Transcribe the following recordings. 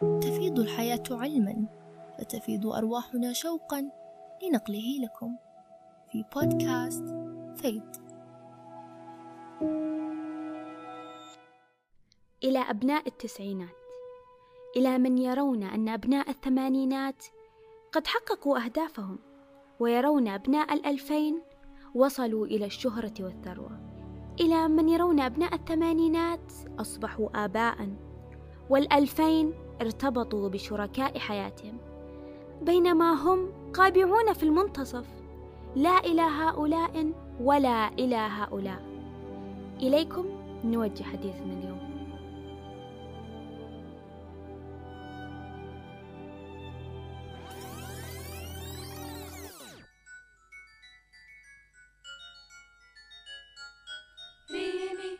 تفيض الحياة علما فتفيض أرواحنا شوقا لنقله لكم في بودكاست فيض. إلى أبناء التسعينات إلى من يرون أن أبناء الثمانينات قد حققوا أهدافهم ويرون أبناء الألفين وصلوا إلى الشهرة والثروة. إلى من يرون أبناء الثمانينات أصبحوا آباء والألفين ارتبطوا بشركاء حياتهم بينما هم قابعون في المنتصف. لا إلى هؤلاء ولا إلى هؤلاء. إليكم نوجه حديثنا اليوم.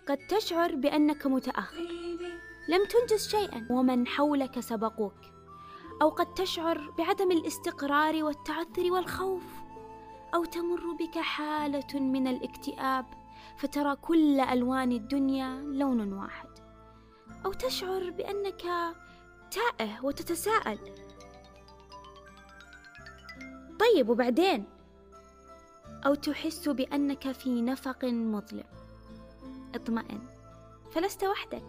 قد تشعر بأنك متأخر. لم تنجز شيئا. ومن حولك سبقوك. أو قد تشعر بعدم الاستقرار والتعثر والخوف. أو تمر بك حالة من الاكتئاب فترى كل ألوان الدنيا لون واحد. أو تشعر بأنك تائه وتتساءل. طيب وبعدين؟ أو تحس بأنك في نفق مظلم. اطمئن. فلست وحدك.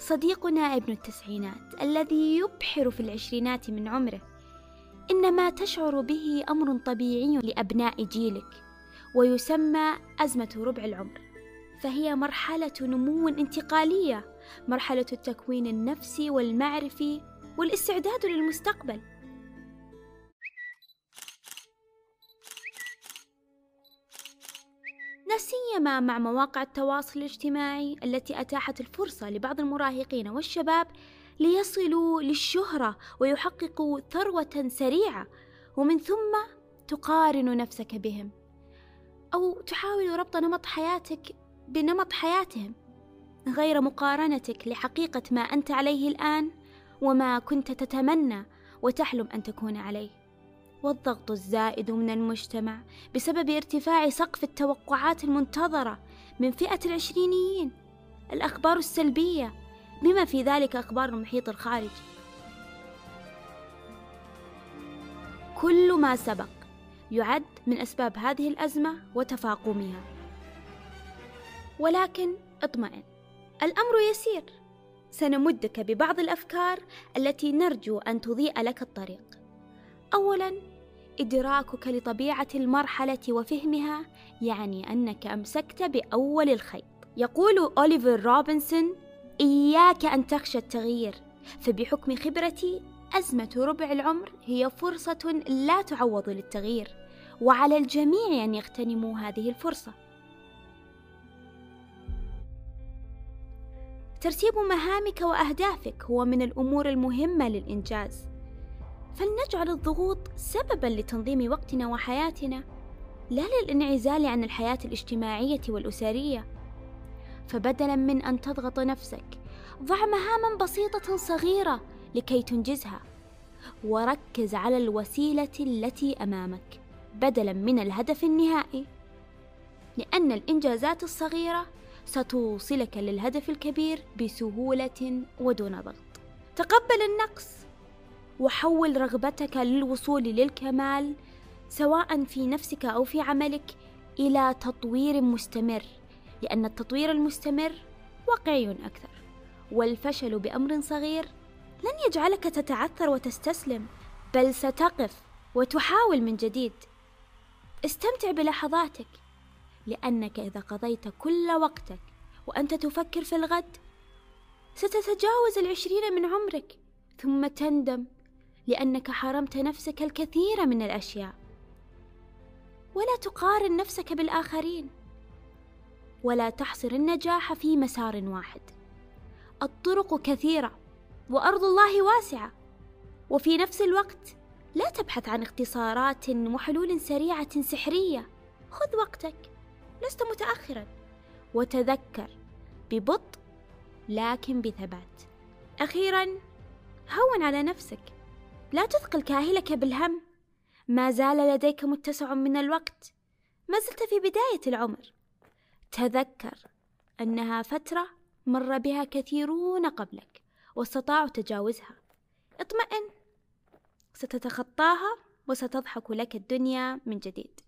صديقنا ابن التسعينات الذي يبحر في العشرينات من عمره. إنما تشعر به أمر طبيعي لأبناء جيلك ويسمى أزمة ربع العمر. فهي مرحلة نمو انتقالية مرحلة التكوين النفسي والمعرفي والاستعداد للمستقبل. لا سيما مع مواقع التواصل الاجتماعي التي أتاحت الفرصة لبعض المراهقين والشباب ليصلوا للشهرة ويحققوا ثروة سريعة ومن ثم تقارن نفسك بهم أو تحاول ربط نمط حياتك بنمط حياتهم غير مقارنتك لحقيقة ما أنت عليه الآن وما كنت تتمنى وتحلم أن تكون عليه. والضغط الزائد من المجتمع بسبب ارتفاع سقف التوقعات المنتظرة من فئة العشرينيين. الأخبار السلبية بما في ذلك أخبار المحيط الخارجي. كل ما سبق يعد من أسباب هذه الأزمة وتفاقمها. ولكن اطمئن الأمر يسير. سنمدك ببعض الأفكار التي نرجو أن تضيء لك الطريق. اولا إدراكك لطبيعة المرحلة وفهمها يعني أنك أمسكت بأول الخيط. يقول أوليفر روبنسون إياك أن تخشى التغيير فبحكم خبرتي أزمة ربع العمر هي فرصة لا تعوض للتغيير وعلى الجميع أن يغتنموا هذه الفرصة. ترتيب مهامك وأهدافك هو من الأمور المهمة للإنجاز. فلنجعل الضغوط سببا لتنظيم وقتنا وحياتنا لا للانعزال عن الحياة الاجتماعية والأسرية. فبدلا من أن تضغط نفسك ضع مهاما بسيطة صغيرة لكي تنجزها وركز على الوسيلة التي أمامك. بدلا من الهدف النهائي لأن الإنجازات الصغيرة ستوصلك للهدف الكبير بسهولة ودون ضغط. تقبل النقص. وحول رغبتك للوصول للكمال سواء في نفسك أو في عملك إلى تطوير مستمر لأن التطوير المستمر واقعي أكثر. والفشل بأمر صغير لن يجعلك تتعثر وتستسلم بل ستقف وتحاول من جديد. استمتع بلحظاتك لأنك إذا قضيت كل وقتك وأنت تفكر في الغد ستتجاوز العشرين من عمرك ثم تندم لأنك حرمت نفسك الكثير من الأشياء. ولا تقارن نفسك بالآخرين. ولا تحصر النجاح في مسار واحد. الطرق كثيرة وأرض الله واسعة. وفي نفس الوقت لا تبحث عن اختصارات وحلول سريعة سحرية. خذ وقتك. لست متاخرا. وتذكر ببطء لكن بثبات. أخيرا هون على نفسك. لا تثقل كاهلك بالهم. ما زال لديك متسع من الوقت. ما زلت في بداية العمر. تذكر أنها فترة مر بها كثيرون قبلك واستطاعوا تجاوزها. اطمئن. ستتخطاها وستضحك لك الدنيا من جديد.